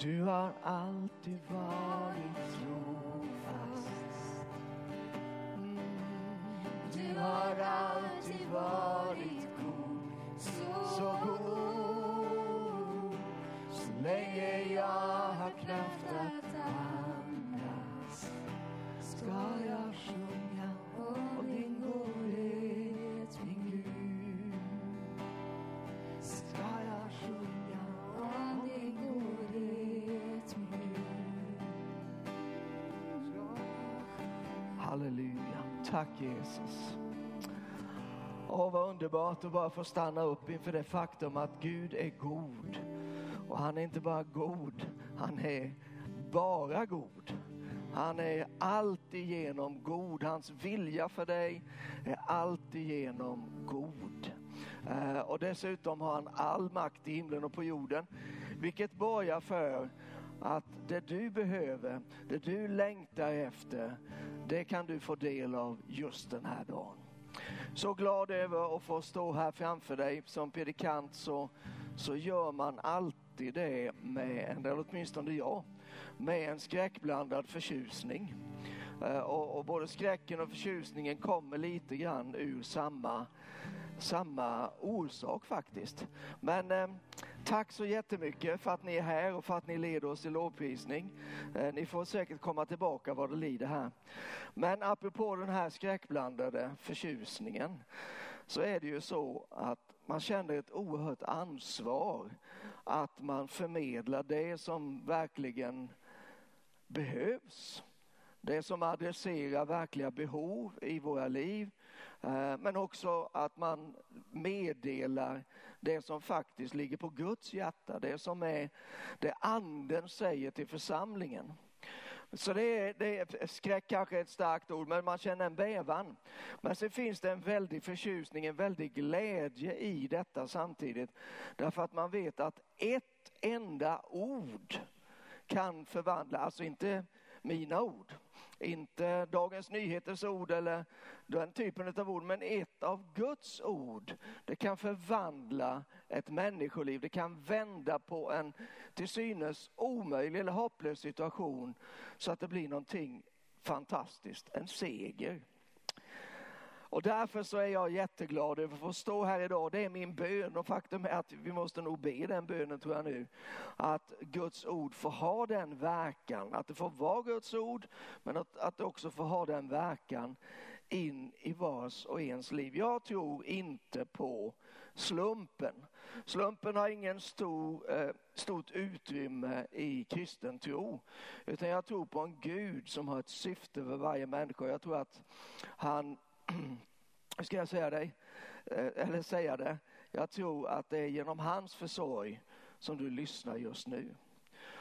Du har alltid varit trofast. Mm. Du har alltid varit god, så god. Så länge jag har kraft att andas ska jag sjunga Tack Jesus. Åh, vad underbart att bara få stanna upp inför det faktum att Gud är god. Och han är inte bara god, han är bara god. Han är alltigenom god. Hans vilja för dig är alltigenom god. Eh, och dessutom har han all makt i himlen och på jorden. Vilket borgar för att det du behöver, det du längtar efter, det kan du få del av just den här dagen. Så glad över att få stå här framför dig som predikant så, så gör man alltid det med, eller åtminstone jag, med en skräckblandad förtjusning. Eh, och, och både skräcken och förtjusningen kommer lite grann ur samma samma orsak faktiskt. Men eh, tack så jättemycket för att ni är här och för att ni leder oss i lovprisning. Eh, ni får säkert komma tillbaka vad det lider här. Men apropå den här skräckblandade förtjusningen så är det ju så att man känner ett oerhört ansvar att man förmedlar det som verkligen behövs. Det som adresserar verkliga behov i våra liv. Eh, men också att man meddelar det som faktiskt ligger på Guds hjärta. Det som är det anden säger till församlingen. Så det är, det är skräck kanske är ett starkt ord, men man känner en bävan. Men sen finns det en väldig förtjusning, en väldig glädje i detta samtidigt. Därför att man vet att ett enda ord kan förvandla, alltså inte mina ord, inte Dagens Nyheters ord eller den typen av ord, men ett av Guds ord. Det kan förvandla ett människoliv. Det kan vända på en till synes omöjlig eller hopplös situation så att det blir någonting fantastiskt, en seger. Och därför så är jag jätteglad över att få stå här idag. Det är min bön och faktum är att vi måste nog be den bönen tror jag nu. Att Guds ord får ha den verkan, att det får vara Guds ord men att, att det också får ha den verkan in i vars och ens liv. Jag tror inte på slumpen. Slumpen har ingen stor, eh, stort utrymme i kristen tro. Utan jag tror på en Gud som har ett syfte för varje människa. Jag tror att han hur ska jag säga dig? Eh, eller säga det? Jag tror att det är genom hans försorg som du lyssnar just nu.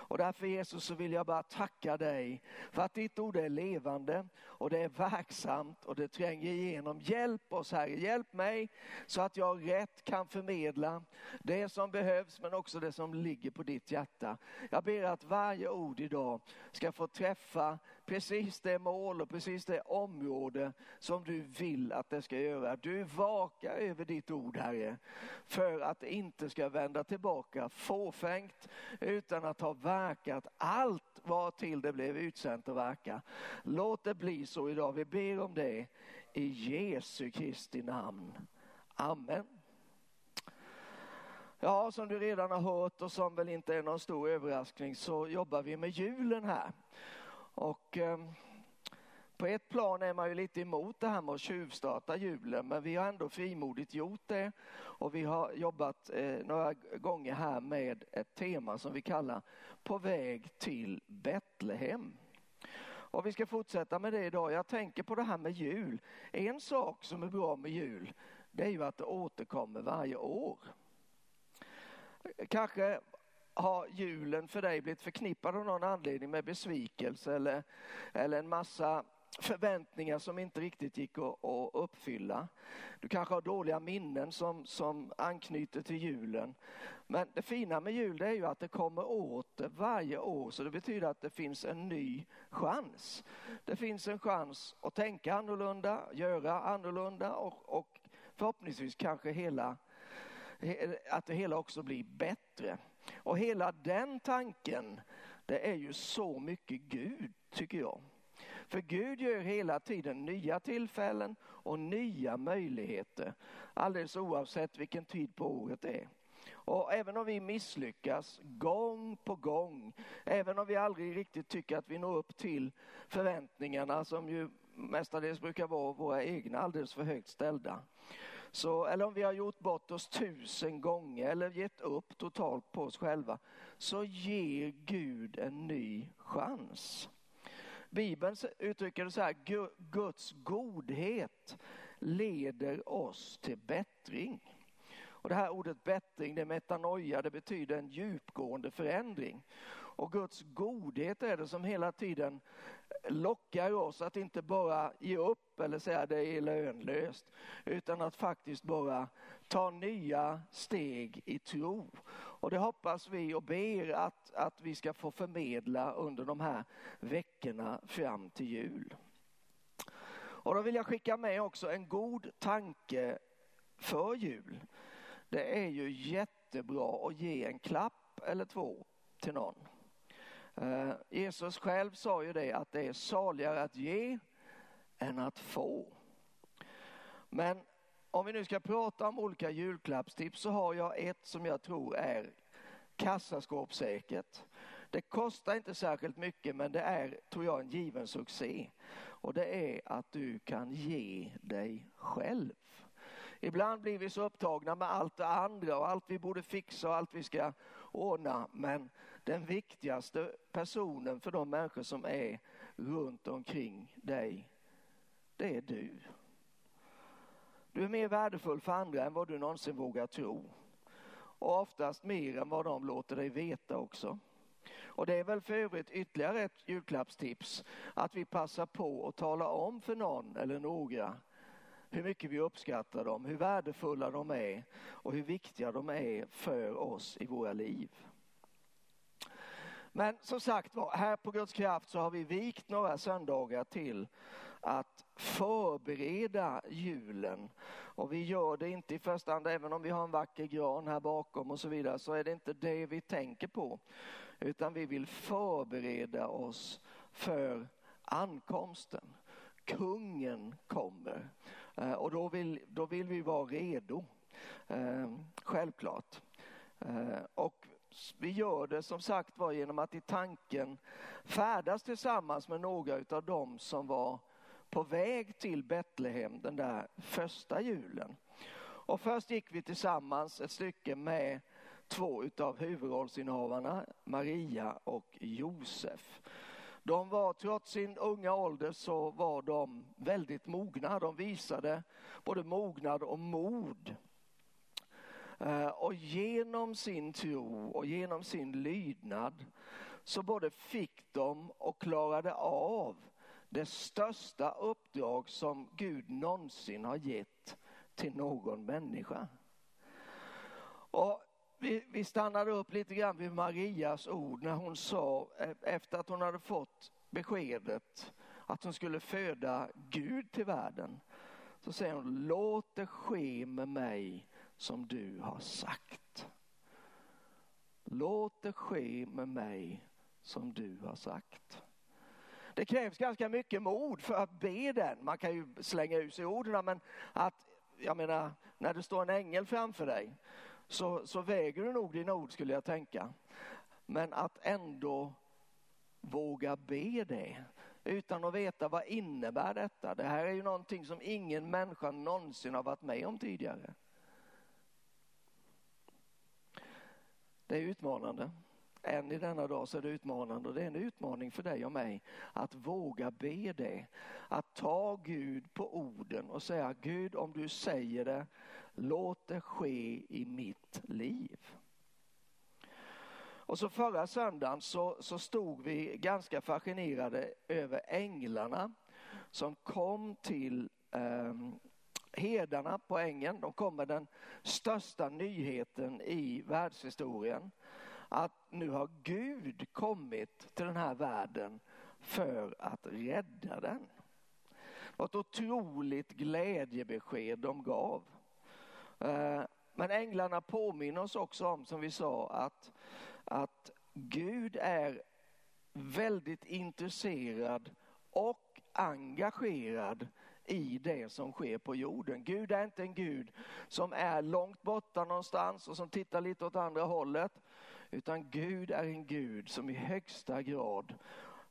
Och därför Jesus så vill jag bara tacka dig för att ditt ord är levande och det är verksamt och det tränger igenom. Hjälp oss Herre, hjälp mig så att jag rätt kan förmedla det som behövs men också det som ligger på ditt hjärta. Jag ber att varje ord idag ska få träffa precis det mål och precis det område som du vill att det ska göra. Du vakar över ditt ord Herre för att det inte ska vända tillbaka fåfängt utan att ha verkat allt vad till det blev utsänt att verka. Låt det bli så idag. Vi ber om det i Jesu Kristi namn. Amen. Ja, som du redan har hört och som väl inte är någon stor överraskning så jobbar vi med julen här. Och eh, på ett plan är man ju lite emot det här med att tjuvstarta julen men vi har ändå frimodigt gjort det och vi har jobbat eh, några gånger här med ett tema som vi kallar På väg till Betlehem. Och vi ska fortsätta med det idag. Jag tänker på det här med jul. En sak som är bra med jul det är ju att det återkommer varje år. Kanske har julen för dig blivit förknippad av någon anledning med besvikelse eller, eller en massa förväntningar som inte riktigt gick att, att uppfylla. Du kanske har dåliga minnen som, som anknyter till julen. Men det fina med jul är ju att det kommer åter varje år så det betyder att det finns en ny chans. Det finns en chans att tänka annorlunda, göra annorlunda och, och förhoppningsvis kanske hela att det hela också blir bättre. Och hela den tanken, det är ju så mycket Gud tycker jag. För Gud gör hela tiden nya tillfällen och nya möjligheter. Alldeles oavsett vilken tid på året det är. Och även om vi misslyckas gång på gång, även om vi aldrig riktigt tycker att vi når upp till förväntningarna som ju mestadels brukar vara våra egna alldeles för högt ställda. Så, eller om vi har gjort bort oss tusen gånger eller gett upp totalt på oss själva, så ger Gud en ny chans. Bibeln uttrycker det så här, Guds godhet leder oss till bättring. Och det här ordet bättring, det är metanoia, det betyder en djupgående förändring. Och Guds godhet är det som hela tiden lockar oss att inte bara ge upp eller säga det är lönlöst, utan att faktiskt bara ta nya steg i tro. Och det hoppas vi och ber att, att vi ska få förmedla under de här veckorna fram till jul. Och då vill jag skicka med också en god tanke för jul. Det är ju jättebra att ge en klapp eller två till någon. Eh, Jesus själv sa ju det att det är saligare att ge än att få. Men om vi nu ska prata om olika julklappstips så har jag ett som jag tror är kassaskåpssäkert. Det kostar inte särskilt mycket men det är, tror jag, en given succé. Och det är att du kan ge dig själv. Ibland blir vi så upptagna med allt det andra och allt vi borde fixa och allt vi ska ordna. Men den viktigaste personen för de människor som är runt omkring dig, det är du. Du är mer värdefull för andra än vad du någonsin vågar tro. Och oftast mer än vad de låter dig veta också. Och det är väl för övrigt ytterligare ett julklappstips att vi passar på att tala om för någon eller några hur mycket vi uppskattar dem, hur värdefulla de är och hur viktiga de är för oss i våra liv. Men som sagt var, här på Guds kraft så har vi vikt några söndagar till att förbereda julen. Och vi gör det inte i första hand, även om vi har en vacker gran här bakom och så vidare, så är det inte det vi tänker på. Utan vi vill förbereda oss för ankomsten. Kungen kommer. Eh, och då vill, då vill vi vara redo, eh, självklart. Eh, och vi gör det som sagt var genom att i tanken färdas tillsammans med några av dem som var på väg till Betlehem den där första julen. Och först gick vi tillsammans ett stycke med två utav huvudrollsinnehavarna, Maria och Josef. De var, trots sin unga ålder, så var de väldigt mogna. De visade både mognad och mod. Eh, och genom sin tro och genom sin lydnad så både fick de och klarade av det största uppdrag som Gud någonsin har gett till någon människa. Och vi, vi stannade upp lite grann vid Marias ord när hon sa, eh, efter att hon hade fått beskedet att hon skulle föda Gud till världen, så säger hon, låt det ske med mig som du har sagt. Låt det ske med mig som du har sagt. Det krävs ganska mycket mod för att be den. Man kan ju slänga ut sig orden, men att, jag menar, när det står en ängel framför dig så, så väger du nog dina ord skulle jag tänka. Men att ändå våga be det utan att veta vad innebär detta. Det här är ju någonting som ingen människa någonsin har varit med om tidigare. Det är utmanande. Än i denna dag så är det utmanande och det är en utmaning för dig och mig att våga be det. Att ta Gud på orden och säga Gud om du säger det, låt det ske i mitt liv. Och så förra söndagen så, så stod vi ganska fascinerade över änglarna som kom till eh, herdarna på ängen. De kom med den största nyheten i världshistorien att nu har Gud kommit till den här världen för att rädda den. Vad ett otroligt glädjebesked de gav. Eh, men änglarna påminner oss också om, som vi sa, att, att Gud är väldigt intresserad och engagerad i det som sker på jorden. Gud är inte en Gud som är långt borta någonstans och som tittar lite åt andra hållet. Utan Gud är en Gud som i högsta grad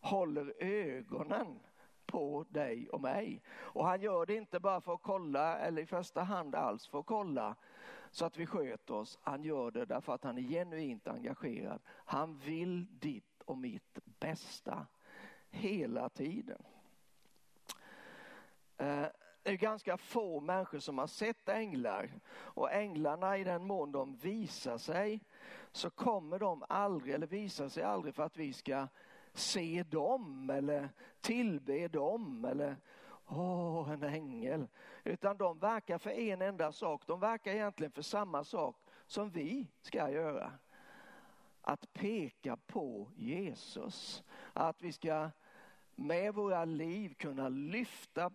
håller ögonen på dig och mig. Och han gör det inte bara för att kolla, eller i första hand alls för att kolla så att vi sköter oss. Han gör det därför att han är genuint engagerad. Han vill ditt och mitt bästa hela tiden. Eh, det är ganska få människor som har sett änglar och änglarna i den mån de visar sig så kommer de aldrig, eller visar sig aldrig för att vi ska se dem eller tillbe dem eller åh, en ängel. Utan de verkar för en enda sak. De verkar egentligen för samma sak som vi ska göra. Att peka på Jesus. Att vi ska med våra liv kunna lyfta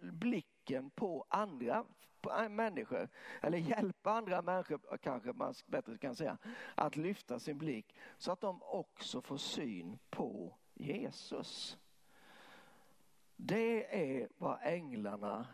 blicken på andra eh, människor, eller hjälpa andra människor, kanske man bättre kan säga, att lyfta sin blick så att de också får syn på Jesus. Det är vad änglarna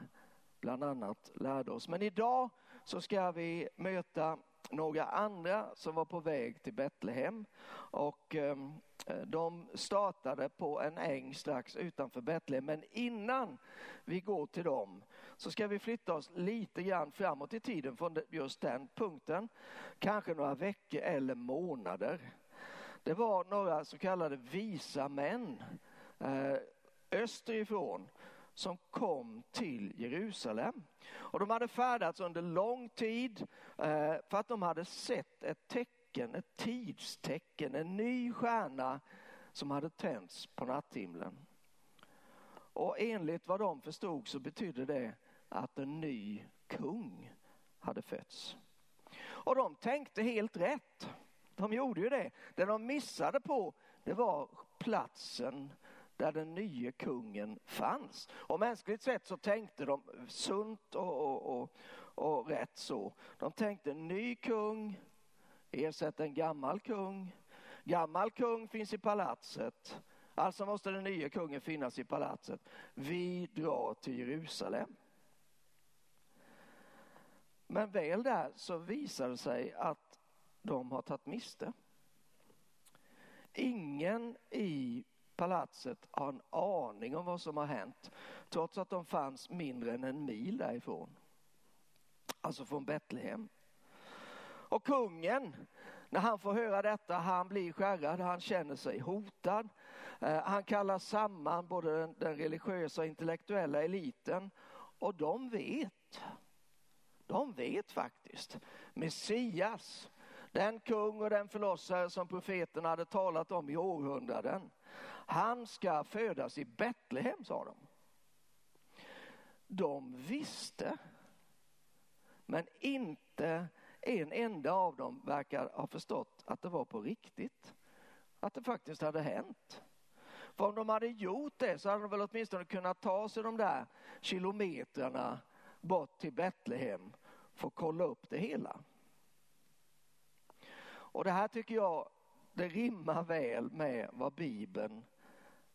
bland annat lärde oss. Men idag så ska vi möta några andra som var på väg till Betlehem och ehm, eh, de startade på en äng strax utanför Betlehem. Men innan vi går till dem så ska vi flytta oss lite grann framåt i tiden från just den punkten. Kanske några veckor eller månader. Det var några så kallade visa män eh, österifrån som kom till Jerusalem. Och de hade färdats under lång tid eh, för att de hade sett ett tecken, ett tidstecken, en ny stjärna som hade tänts på natthimlen. Och enligt vad de förstod så betydde det att en ny kung hade fötts. Och de tänkte helt rätt. De gjorde ju det. Det de missade på det var platsen där den nye kungen fanns. Och mänskligt sett så tänkte de sunt och, och, och, och rätt så. De tänkte ny kung, ersätter en gammal kung. Gammal kung finns i palatset. Alltså måste den nya kungen finnas i palatset. Vi drar till Jerusalem. Men väl där så visar det sig att de har tagit miste. Ingen i palatset har en aning om vad som har hänt trots att de fanns mindre än en mil därifrån. Alltså från Betlehem. Och kungen, när han får höra detta, han blir skärrad, han känner sig hotad. Eh, han kallar samman både den, den religiösa och intellektuella eliten och de vet, de vet faktiskt, Messias, den kung och den förlossare som profeterna hade talat om i århundraden. Han ska födas i Betlehem, sa de. De visste, men inte en enda av dem verkar ha förstått att det var på riktigt. Att det faktiskt hade hänt. För om de hade gjort det så hade de väl åtminstone kunnat ta sig de där kilometrarna bort till Betlehem för att kolla upp det hela. Och det här tycker jag, det rimmar väl med vad Bibeln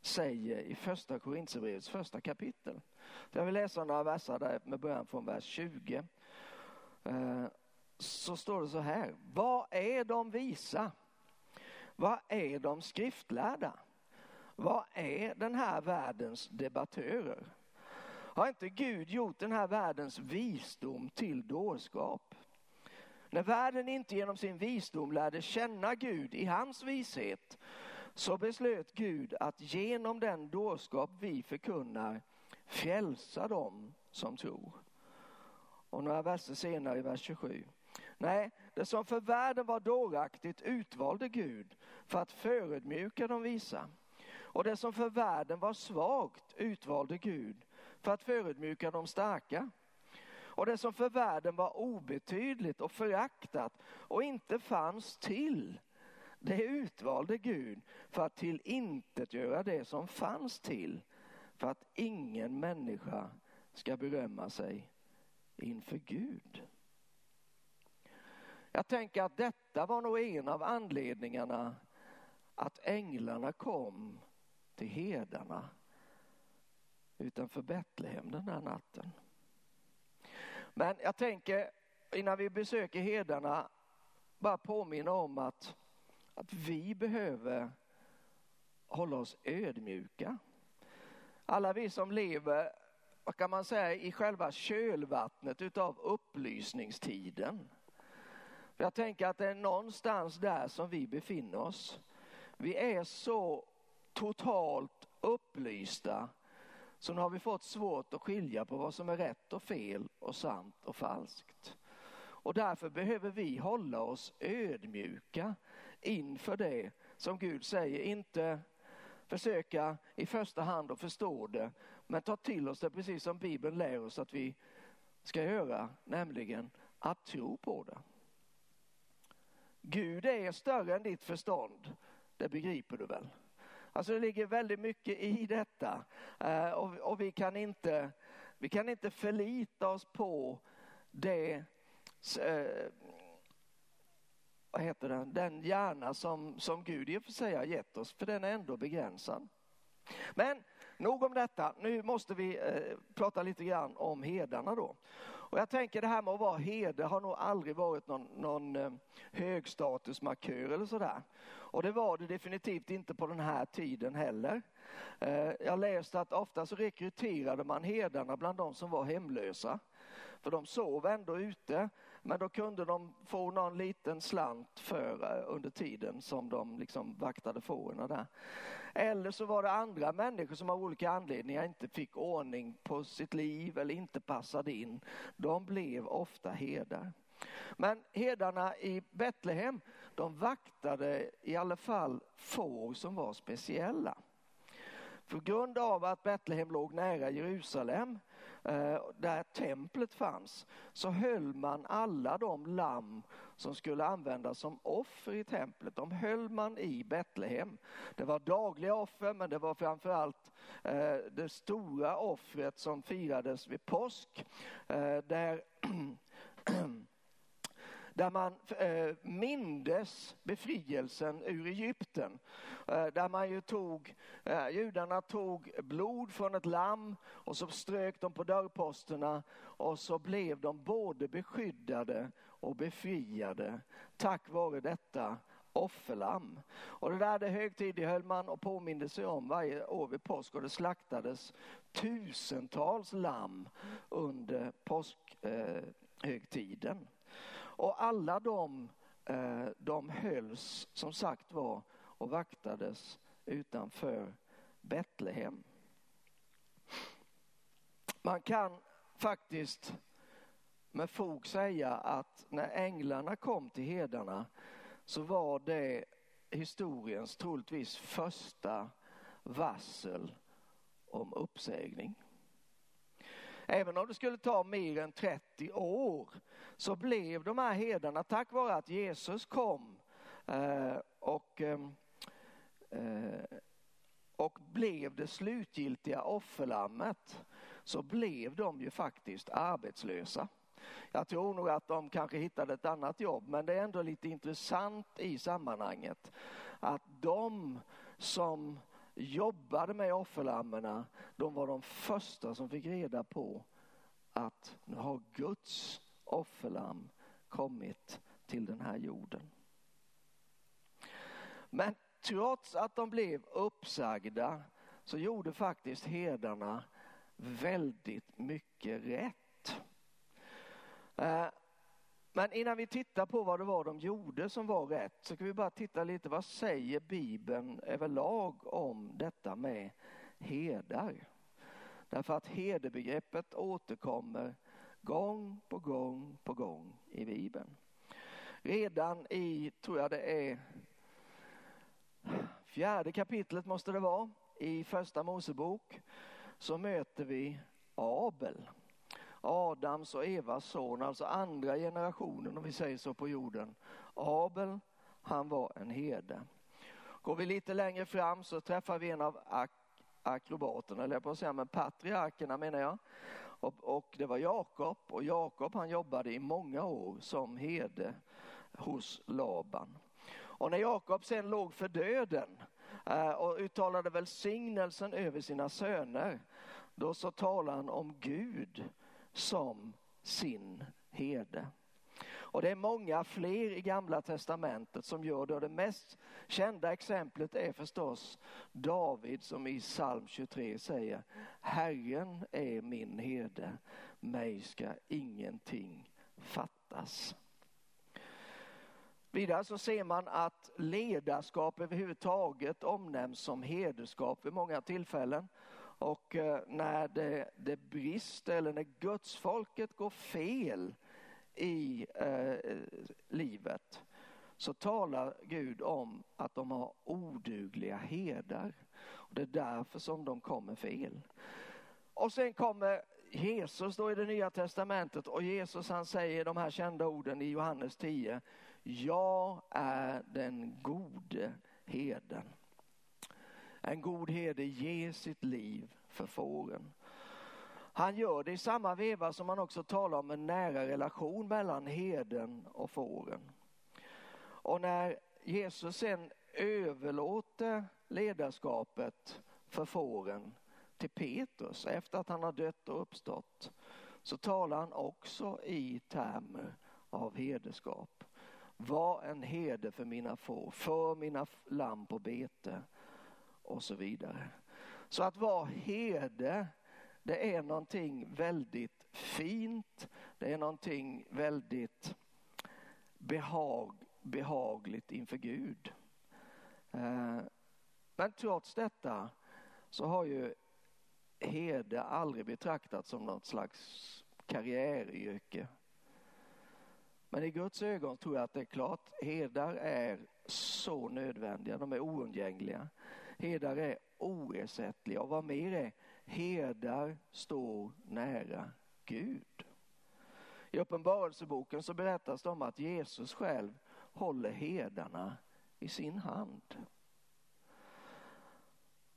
säger i första Korintierbrevets första kapitel. Jag vill läsa några verser där med början från vers 20. Eh, så står det så här. Vad är de visa? Vad är de skriftlärda? Vad är den här världens debattörer? Har inte Gud gjort den här världens visdom till dårskap? När världen inte genom sin visdom lärde känna Gud i hans vishet så beslöt Gud att genom den dårskap vi förkunnar frälsa dem som tror. Och några verser senare i vers 27. Nej, det som för världen var dåraktigt utvalde Gud för att förödmjuka de visa. Och det som för världen var svagt utvalde Gud för att förödmjuka de starka. Och det som för världen var obetydligt och föraktat och inte fanns till, det utvalde Gud för att till intet göra det som fanns till, för att ingen människa ska berömma sig inför Gud. Jag tänker att detta var nog en av anledningarna att änglarna kom till hedarna utanför Betlehem den där natten. Men jag tänker innan vi besöker hedarna bara påminna om att, att vi behöver hålla oss ödmjuka. Alla vi som lever, vad kan man säga, i själva kölvattnet utav upplysningstiden. Jag tänker att det är någonstans där som vi befinner oss. Vi är så totalt upplysta så nu har vi fått svårt att skilja på vad som är rätt och fel och sant och falskt. Och därför behöver vi hålla oss ödmjuka inför det som Gud säger. Inte försöka i första hand att förstå det, men ta till oss det precis som Bibeln lär oss att vi ska göra, nämligen att tro på det. Gud är större än ditt förstånd, det begriper du väl? Alltså det ligger väldigt mycket i detta eh, och, vi, kan inte, vi kan inte förlita oss på det eh, vad heter den, den hjärna som, som Gud i och för sig har gett oss, för den är ändå begränsad. Men nog om detta, nu måste vi eh, prata lite grann om hedarna då. Och jag tänker det här med att vara herde har nog aldrig varit någon, någon eh, högstatusmarkör eller sådär. Och det var det definitivt inte på den här tiden heller. Eh, jag läste att ofta så rekryterade man herdarna bland de som var hemlösa. För de sov ändå ute, men då kunde de få någon liten slant för eh, under tiden som de liksom vaktade fåren där. Eller så var det andra människor som av olika anledningar inte fick ordning på sitt liv eller inte passade in. De blev ofta herdar. Men herdarna i Betlehem, de vaktade i alla fall får som var speciella. På grund av att Betlehem låg nära Jerusalem Eh, där templet fanns så höll man alla de lamm som skulle användas som offer i templet. De höll man i Betlehem. Det var dagliga offer men det var framförallt eh, det stora offret som firades vid påsk. Eh, där där man eh, mindes befrielsen ur Egypten. Eh, där man ju tog, eh, judarna tog blod från ett lamm och så strök de på dörrposterna och så blev de både beskyddade och befriade tack vare detta offerlamm. Och det där det högtidlighöll man och påminde sig om varje år vid påsk och det slaktades tusentals lamm under påskhögtiden. Eh, och alla de, eh, de hölls som sagt var och vaktades utanför Betlehem. Man kan faktiskt med fog säga att när änglarna kom till hedarna så var det historiens troligtvis första varsel om uppsägning. Även om det skulle ta mer än 30 år så blev de här herdarna, tack vare att Jesus kom eh, och, eh, eh, och blev det slutgiltiga offerlammet, så blev de ju faktiskt arbetslösa. Jag tror nog att de kanske hittade ett annat jobb, men det är ändå lite intressant i sammanhanget att de som jobbade med offerlammen, de var de första som fick reda på att nu har Guds offerlamm kommit till den här jorden. Men trots att de blev uppsagda så gjorde faktiskt herdarna väldigt mycket rätt. Eh, men innan vi tittar på vad det var de gjorde som var rätt så kan vi bara titta lite vad säger Bibeln överlag om detta med herdar. Därför att herdebegreppet återkommer gång på gång på gång i Bibeln. Redan i, tror jag det är, fjärde kapitlet måste det vara, i första Mosebok så möter vi Abel. Adams och Evas son, alltså andra generationen om vi säger så på jorden. Abel, han var en herde. Går vi lite längre fram så träffar vi en av ak akrobaterna, eller jag på att säga, men patriarkerna menar jag. Och, och det var Jakob och Jakob han jobbade i många år som herde hos Laban. Och när Jakob sen låg för döden eh, och uttalade välsignelsen över sina söner, då så talar han om Gud som sin herde. Och det är många fler i gamla testamentet som gör det. Och det mest kända exemplet är förstås David som i psalm 23 säger Herren är min herde, mig ska ingenting fattas. Vidare så ser man att ledarskap överhuvudtaget omnämns som hederskap vid många tillfällen. Och eh, när det, det brister eller när gudsfolket går fel i eh, livet så talar Gud om att de har odugliga herdar. Och det är därför som de kommer fel. Och sen kommer Jesus då i det nya testamentet och Jesus han säger de här kända orden i Johannes 10. Jag är den gode herden. En god herde ger sitt liv för fåren. Han gör det i samma veva som han också talar om en nära relation mellan herden och fåren. Och när Jesus sen överlåter ledarskapet för fåren till Petrus efter att han har dött och uppstått så talar han också i termer av herdeskap. Var en herde för mina får, för mina lamm på bete och så vidare. Så att vara herde det är någonting väldigt fint, det är någonting väldigt behag, behagligt inför Gud. Eh, men trots detta så har ju herde aldrig betraktats som något slags karriäryrke. Men i Guds ögon tror jag att det är klart, herdar är så nödvändiga, de är oundgängliga. Herdar är oersättliga och vad mer är, herdar står nära Gud. I Uppenbarelseboken så berättas det om att Jesus själv håller herdarna i sin hand.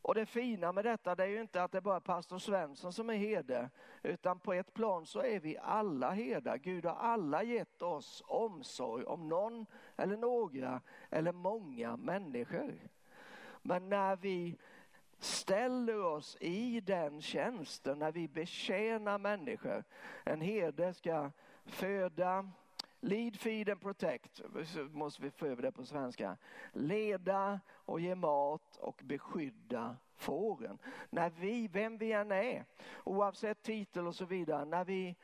Och det fina med detta det är ju inte att det bara är pastor Svensson som är herde, utan på ett plan så är vi alla herdar. Gud har alla gett oss omsorg om någon eller några eller många människor. Men när vi ställer oss i den tjänsten när vi betjänar människor. En herde ska föda, lead, feed and protect, måste vi få över det på svenska. Leda och ge mat och beskydda fåren. När vi, vem vi än är, oavsett titel och så vidare, när vi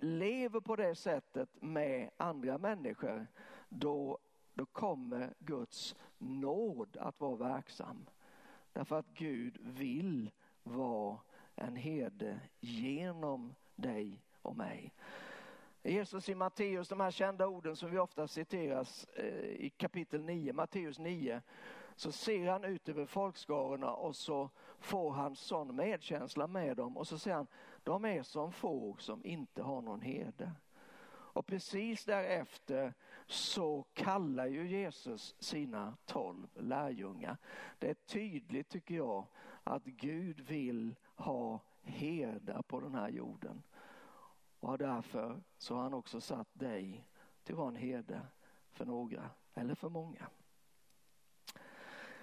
lever på det sättet med andra människor, då, då kommer Guds nåd att vara verksam. Därför att Gud vill vara en herde genom dig och mig. Jesus i Matteus, de här kända orden som vi ofta citeras eh, i kapitel 9, Matteus 9, så ser han ut över folkskarorna och så får han sån medkänsla med dem och så säger han, de är som får som inte har någon herde. Och precis därefter så kallar ju Jesus sina tolv lärjungar. Det är tydligt tycker jag att Gud vill ha herdar på den här jorden. Och därför så har han också satt dig till att vara en herde för några eller för många.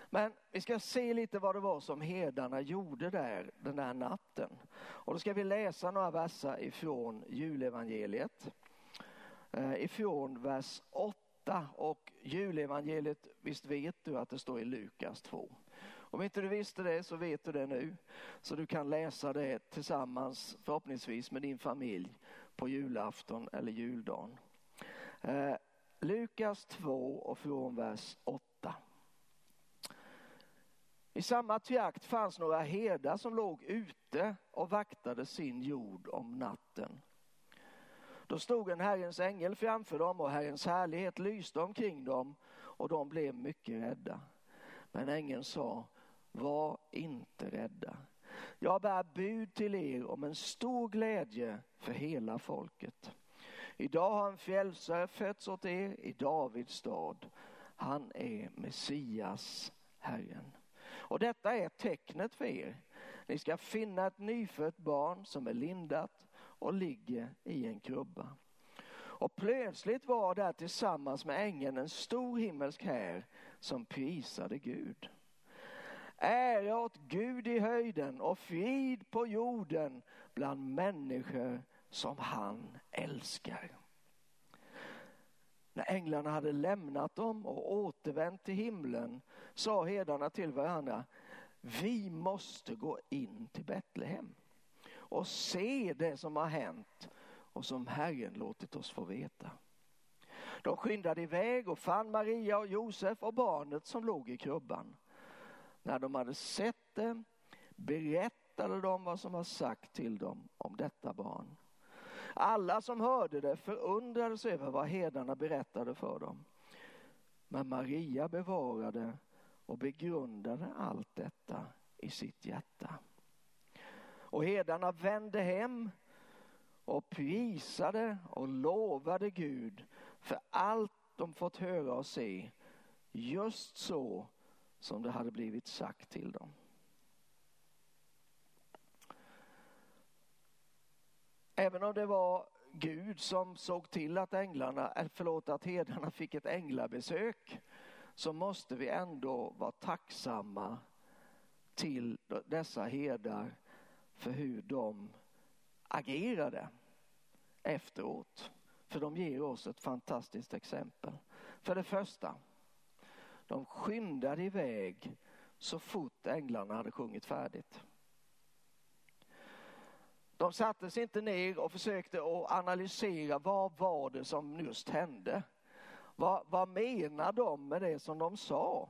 Men vi ska se lite vad det var som herdarna gjorde där den där natten. Och då ska vi läsa några verser ifrån julevangeliet. Eh, Ifrån vers 8 och julevangeliet, visst vet du att det står i Lukas 2. Om inte du visste det så vet du det nu. Så du kan läsa det tillsammans förhoppningsvis med din familj på julafton eller juldagen. Eh, Lukas 2 och från vers 8. I samma trakt fanns några herdar som låg ute och vaktade sin jord om natten. Då stod en Herrens ängel framför dem och Herrens härlighet lyste omkring dem och de blev mycket rädda. Men ängeln sa, var inte rädda. Jag bär bud till er om en stor glädje för hela folket. Idag har en frälsare fötts åt er i Davids stad. Han är Messias, Herren. Och detta är tecknet för er. Ni ska finna ett nyfött barn som är lindat och ligger i en krubba. Och plötsligt var där tillsammans med ängeln en stor himmelsk här som prisade Gud. Ära åt Gud i höjden och frid på jorden bland människor som han älskar. När änglarna hade lämnat dem och återvänt till himlen sa herdarna till varandra, vi måste gå in till Betlehem och se det som har hänt och som Herren låtit oss få veta. De skyndade iväg och fann Maria och Josef och barnet som låg i krubban. När de hade sett det berättade de vad som var sagt till dem om detta barn. Alla som hörde det förundrades över vad herdarna berättade för dem. Men Maria bevarade och begrundade allt detta i sitt hjärta. Och herdarna vände hem och prisade och lovade Gud för allt de fått höra och se, just så som det hade blivit sagt till dem. Även om det var Gud som såg till att änglarna, eh, förlåt, att herdarna fick ett änglabesök så måste vi ändå vara tacksamma till dessa herdar för hur de agerade efteråt. För de ger oss ett fantastiskt exempel. För det första, de skyndade iväg så fort änglarna hade sjungit färdigt. De satte sig inte ner och försökte att analysera vad var det som just hände. Vad, vad menar de med det som de sa?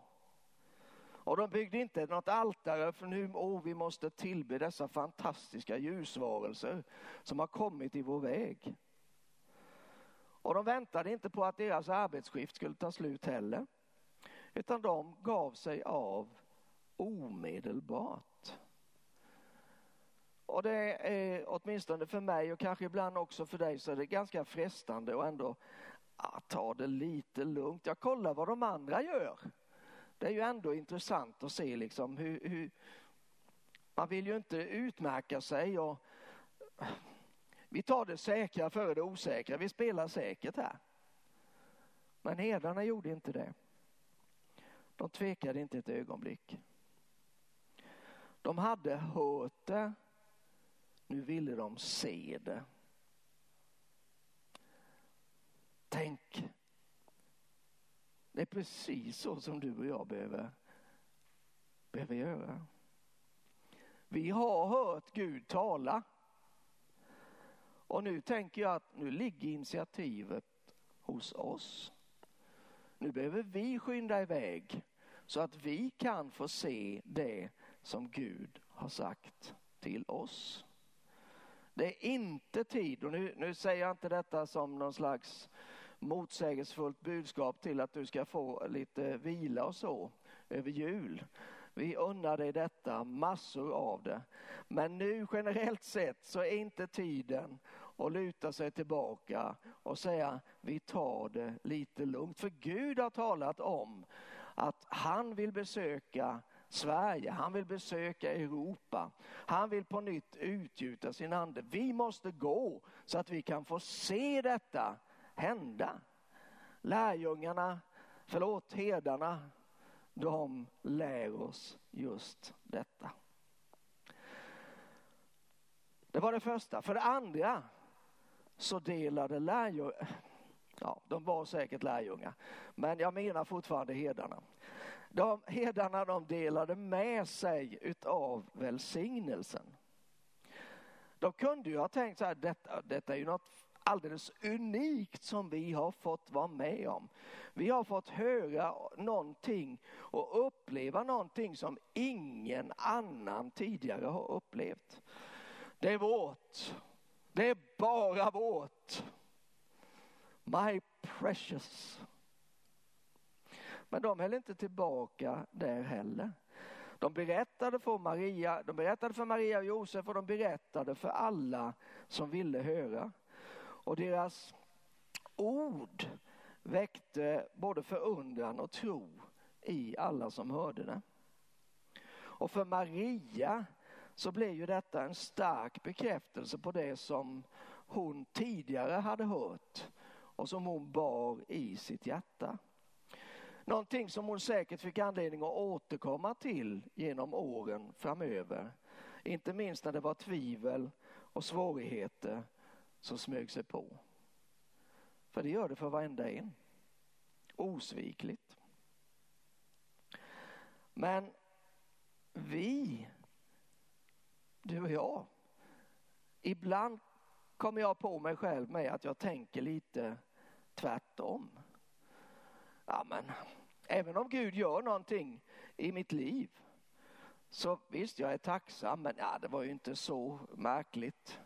Och de byggde inte något altare för nu, oh, vi måste tillbe dessa fantastiska ljusvarelser som har kommit i vår väg. Och de väntade inte på att deras arbetsskift skulle ta slut heller. Utan de gav sig av omedelbart. Och det är åtminstone för mig och kanske ibland också för dig så är det ganska frestande att ändå ah, ta det lite lugnt. Jag kollar vad de andra gör. Det är ju ändå intressant att se liksom hur, hur man vill ju inte utmärka sig och vi tar det säkra före det osäkra. Vi spelar säkert här. Men herdarna gjorde inte det. De tvekade inte ett ögonblick. De hade hört det. Nu ville de se det. Tänk. Det är precis så som du och jag behöver, behöver göra. Vi har hört Gud tala. Och nu tänker jag att nu ligger initiativet hos oss. Nu behöver vi skynda iväg så att vi kan få se det som Gud har sagt till oss. Det är inte tid, och nu, nu säger jag inte detta som någon slags motsägelsefullt budskap till att du ska få lite vila och så över jul. Vi unnar dig detta, massor av det. Men nu generellt sett så är inte tiden att luta sig tillbaka och säga vi tar det lite lugnt. För Gud har talat om att han vill besöka Sverige, han vill besöka Europa. Han vill på nytt utgjuta sin ande. Vi måste gå så att vi kan få se detta hända. Lärjungarna, förlåt herdarna, de lär oss just detta. Det var det första. För det andra så delade lärjungarna, ja de var säkert lärjungar, men jag menar fortfarande herdarna. De, herdarna de delade med sig utav välsignelsen. De kunde ju ha tänkt så här, detta, detta är ju något alldeles unikt som vi har fått vara med om. Vi har fått höra någonting och uppleva någonting som ingen annan tidigare har upplevt. Det är vårt. Det är bara vårt. My precious. Men de höll inte tillbaka där heller. De berättade för Maria, de berättade för Maria och Josef och de berättade för alla som ville höra. Och deras ord väckte både förundran och tro i alla som hörde det. Och för Maria så blev ju detta en stark bekräftelse på det som hon tidigare hade hört och som hon bar i sitt hjärta. Någonting som hon säkert fick anledning att återkomma till genom åren framöver. Inte minst när det var tvivel och svårigheter som smög sig på. För det gör det för varenda en. Osvikligt. Men vi, du och jag, ibland kommer jag på mig själv med att jag tänker lite tvärtom. Ja, men, även om Gud gör någonting i mitt liv så visst, jag är tacksam, men ja, det var ju inte så märkligt.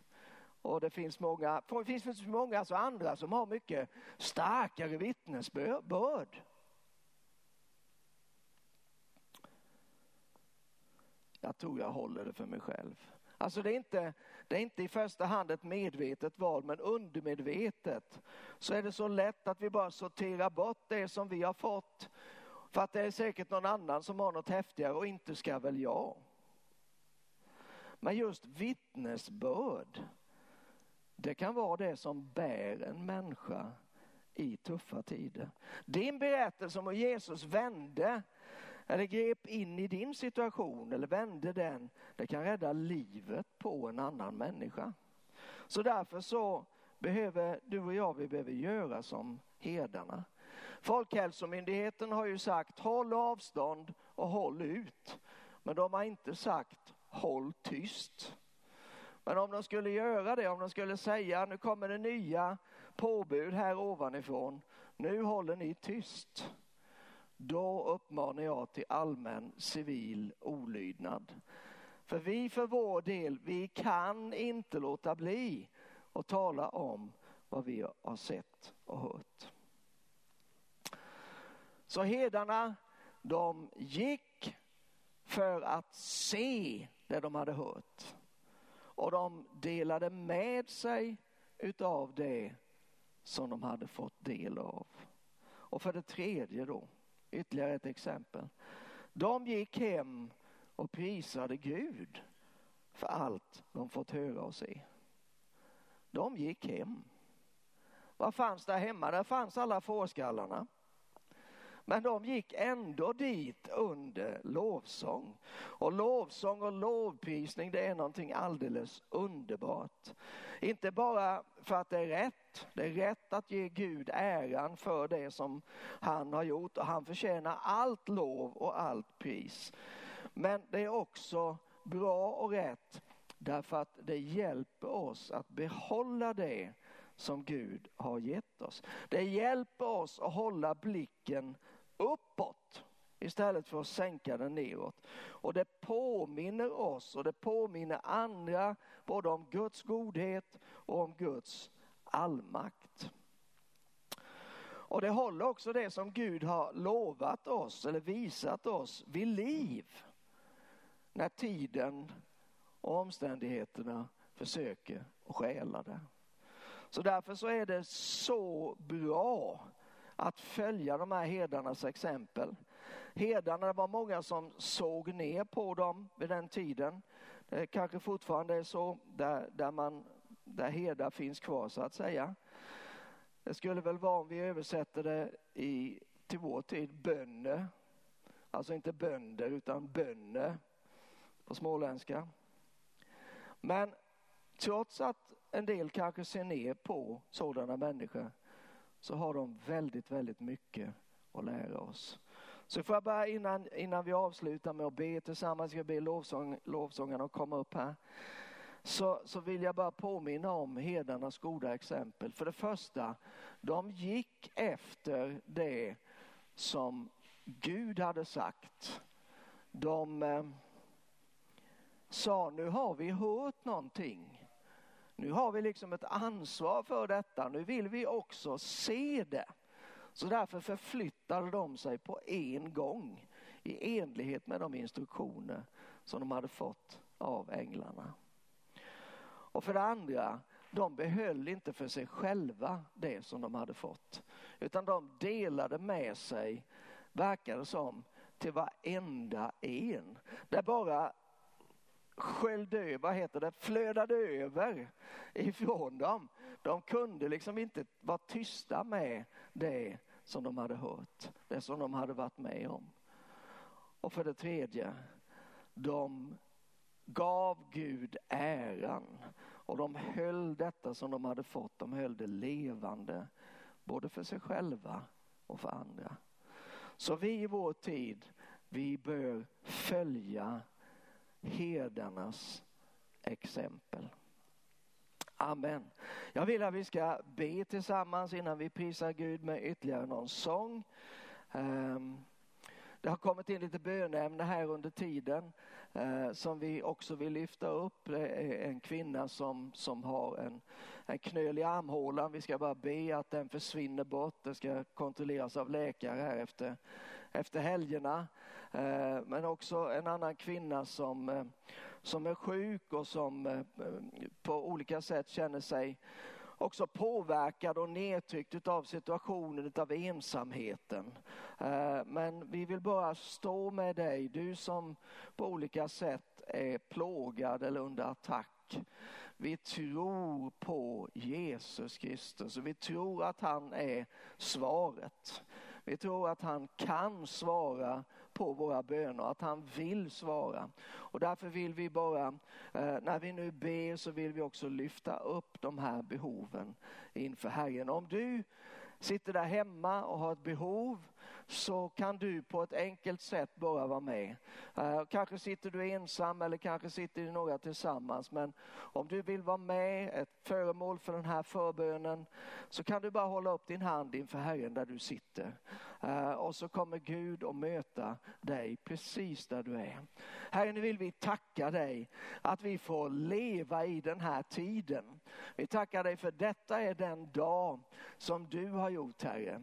Och det finns många, det finns många alltså andra som har mycket starkare vittnesbörd. Jag tror jag håller det för mig själv. Alltså det är, inte, det är inte i första hand ett medvetet val, men undermedvetet så är det så lätt att vi bara sorterar bort det som vi har fått. För att det är säkert någon annan som har något häftigare och inte ska väl jag. Men just vittnesbörd, det kan vara det som bär en människa i tuffa tider. Din berättelse om hur Jesus vände eller grep in i din situation eller vände den, det kan rädda livet på en annan människa. Så därför så behöver du och jag, vi behöver göra som herdarna. Folkhälsomyndigheten har ju sagt håll avstånd och håll ut. Men de har inte sagt håll tyst. Men om de skulle göra det, om de skulle säga nu kommer det nya påbud här ovanifrån, nu håller ni tyst. Då uppmanar jag till allmän civil olydnad. För vi för vår del, vi kan inte låta bli att tala om vad vi har sett och hört. Så herdarna, de gick för att se det de hade hört. Och de delade med sig utav det som de hade fått del av. Och för det tredje då, ytterligare ett exempel. De gick hem och prisade Gud för allt de fått höra och se. De gick hem. Vad fanns där hemma? Där fanns alla fårskallarna. Men de gick ändå dit under lovsång. Och lovsång och lovprisning det är någonting alldeles underbart. Inte bara för att det är rätt. Det är rätt att ge Gud äran för det som han har gjort och han förtjänar allt lov och allt pris. Men det är också bra och rätt därför att det hjälper oss att behålla det som Gud har gett oss. Det hjälper oss att hålla blicken uppåt istället för att sänka den neråt. Och det påminner oss och det påminner andra både om Guds godhet och om Guds allmakt. Och det håller också det som Gud har lovat oss eller visat oss vid liv. När tiden och omständigheterna försöker att stjäla det. Så därför så är det så bra att följa de här herdarnas exempel. Hedarna, det var många som såg ner på dem vid den tiden. Det kanske fortfarande är så där, där, man, där herdar finns kvar så att säga. Det skulle väl vara om vi översätter det i, till vår tid, bönder. Alltså inte bönder utan bönne på småländska. Men trots att en del kanske ser ner på sådana människor så har de väldigt, väldigt mycket att lära oss. Så får jag bara innan, innan vi avslutar med att be tillsammans, jag ber lovsång, lovsångarna att komma upp här. Så, så vill jag bara påminna om herdarnas goda exempel. För det första, de gick efter det som Gud hade sagt. De eh, sa, nu har vi hört någonting nu har vi liksom ett ansvar för detta. Nu vill vi också se det. Så därför förflyttade de sig på en gång i enlighet med de instruktioner som de hade fått av änglarna. Och för det andra, de behöll inte för sig själva det som de hade fått. Utan de delade med sig, verkar det som, till varenda en. Där bara sköljde, vad heter det, flödade över ifrån dem. De kunde liksom inte vara tysta med det som de hade hört, det som de hade varit med om. Och för det tredje, de gav Gud äran och de höll detta som de hade fått, de höll det levande både för sig själva och för andra. Så vi i vår tid, vi bör följa herdarnas exempel. Amen. Jag vill att vi ska be tillsammans innan vi prisar Gud med ytterligare någon sång. Ehm, det har kommit in lite bönämne här under tiden eh, som vi också vill lyfta upp. Det är en kvinna som, som har en, en knöl i armhålan. Vi ska bara be att den försvinner bort. Det ska kontrolleras av läkare här efter, efter helgerna. Eh, men också en annan kvinna som, eh, som är sjuk och som eh, på olika sätt känner sig också påverkad och nedtryckt av situationen, av ensamheten. Men vi vill bara stå med dig, du som på olika sätt är plågad eller under attack. Vi tror på Jesus Kristus och vi tror att han är svaret. Vi tror att han kan svara på våra böner, att han vill svara. Och därför vill vi bara, eh, när vi nu ber så vill vi också lyfta upp de här behoven inför Herren. Om du sitter där hemma och har ett behov så kan du på ett enkelt sätt bara vara med. Eh, kanske sitter du ensam eller kanske sitter ni några tillsammans. Men om du vill vara med, ett föremål för den här förbönen, så kan du bara hålla upp din hand inför Herren där du sitter. Eh, och så kommer Gud att möta dig precis där du är. Herre, nu vill vi tacka dig att vi får leva i den här tiden. Vi tackar dig för detta är den dag som du har gjort Herre.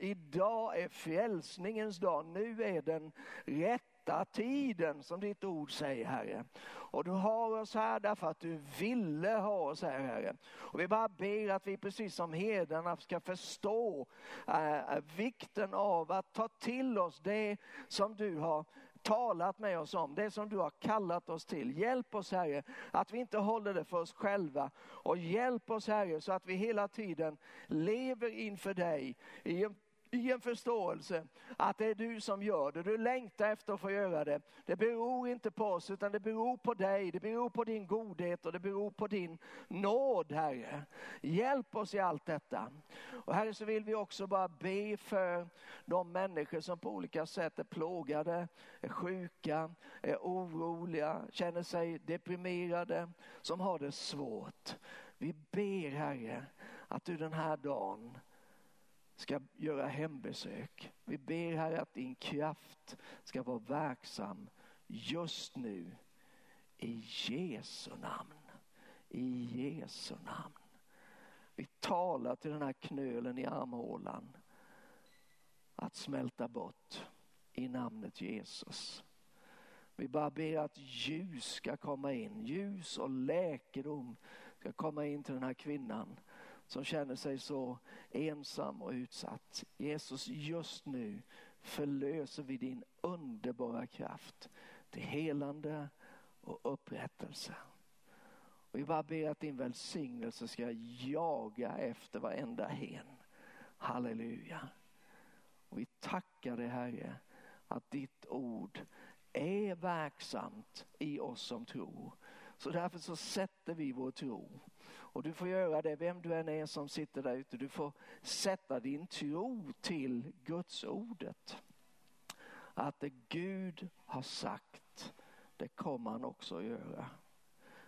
Idag är frälsningens dag, nu är den rätt rätta tiden som ditt ord säger Herre. Och du har oss här därför att du ville ha oss här Herre. Och vi bara ber att vi precis som herdarna ska förstå eh, vikten av att ta till oss det som du har talat med oss om, det som du har kallat oss till. Hjälp oss Herre att vi inte håller det för oss själva och hjälp oss Herre så att vi hela tiden lever inför dig i en i en förståelse att det är du som gör det. Du längtar efter att få göra det. Det beror inte på oss utan det beror på dig. Det beror på din godhet och det beror på din nåd Herre. Hjälp oss i allt detta. Och Herre så vill vi också bara be för de människor som på olika sätt är plågade, är sjuka, är oroliga, känner sig deprimerade, som har det svårt. Vi ber Herre att du den här dagen ska göra hembesök. Vi ber Herre att din kraft ska vara verksam just nu. I Jesu namn. I Jesu namn. Vi talar till den här knölen i armhålan att smälta bort i namnet Jesus. Vi bara ber att ljus ska komma in, ljus och läkedom ska komma in till den här kvinnan som känner sig så ensam och utsatt. Jesus, just nu förlöser vi din underbara kraft till helande och upprättelse. Och vi bara ber att din välsignelse ska jaga efter varenda hen. Halleluja. Och vi tackar dig Herre att ditt ord är verksamt i oss som tror. Så därför så sätter vi vår tro och du får göra det, vem du än är som sitter där ute. Du får sätta din tro till Guds ordet. Att det Gud har sagt, det kommer han också att göra.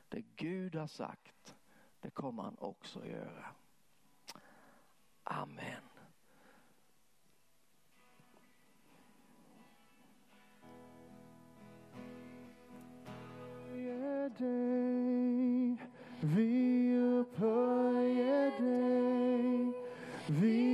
Det Gud har sagt, det kommer han också att göra. Amen. Day. Vi vi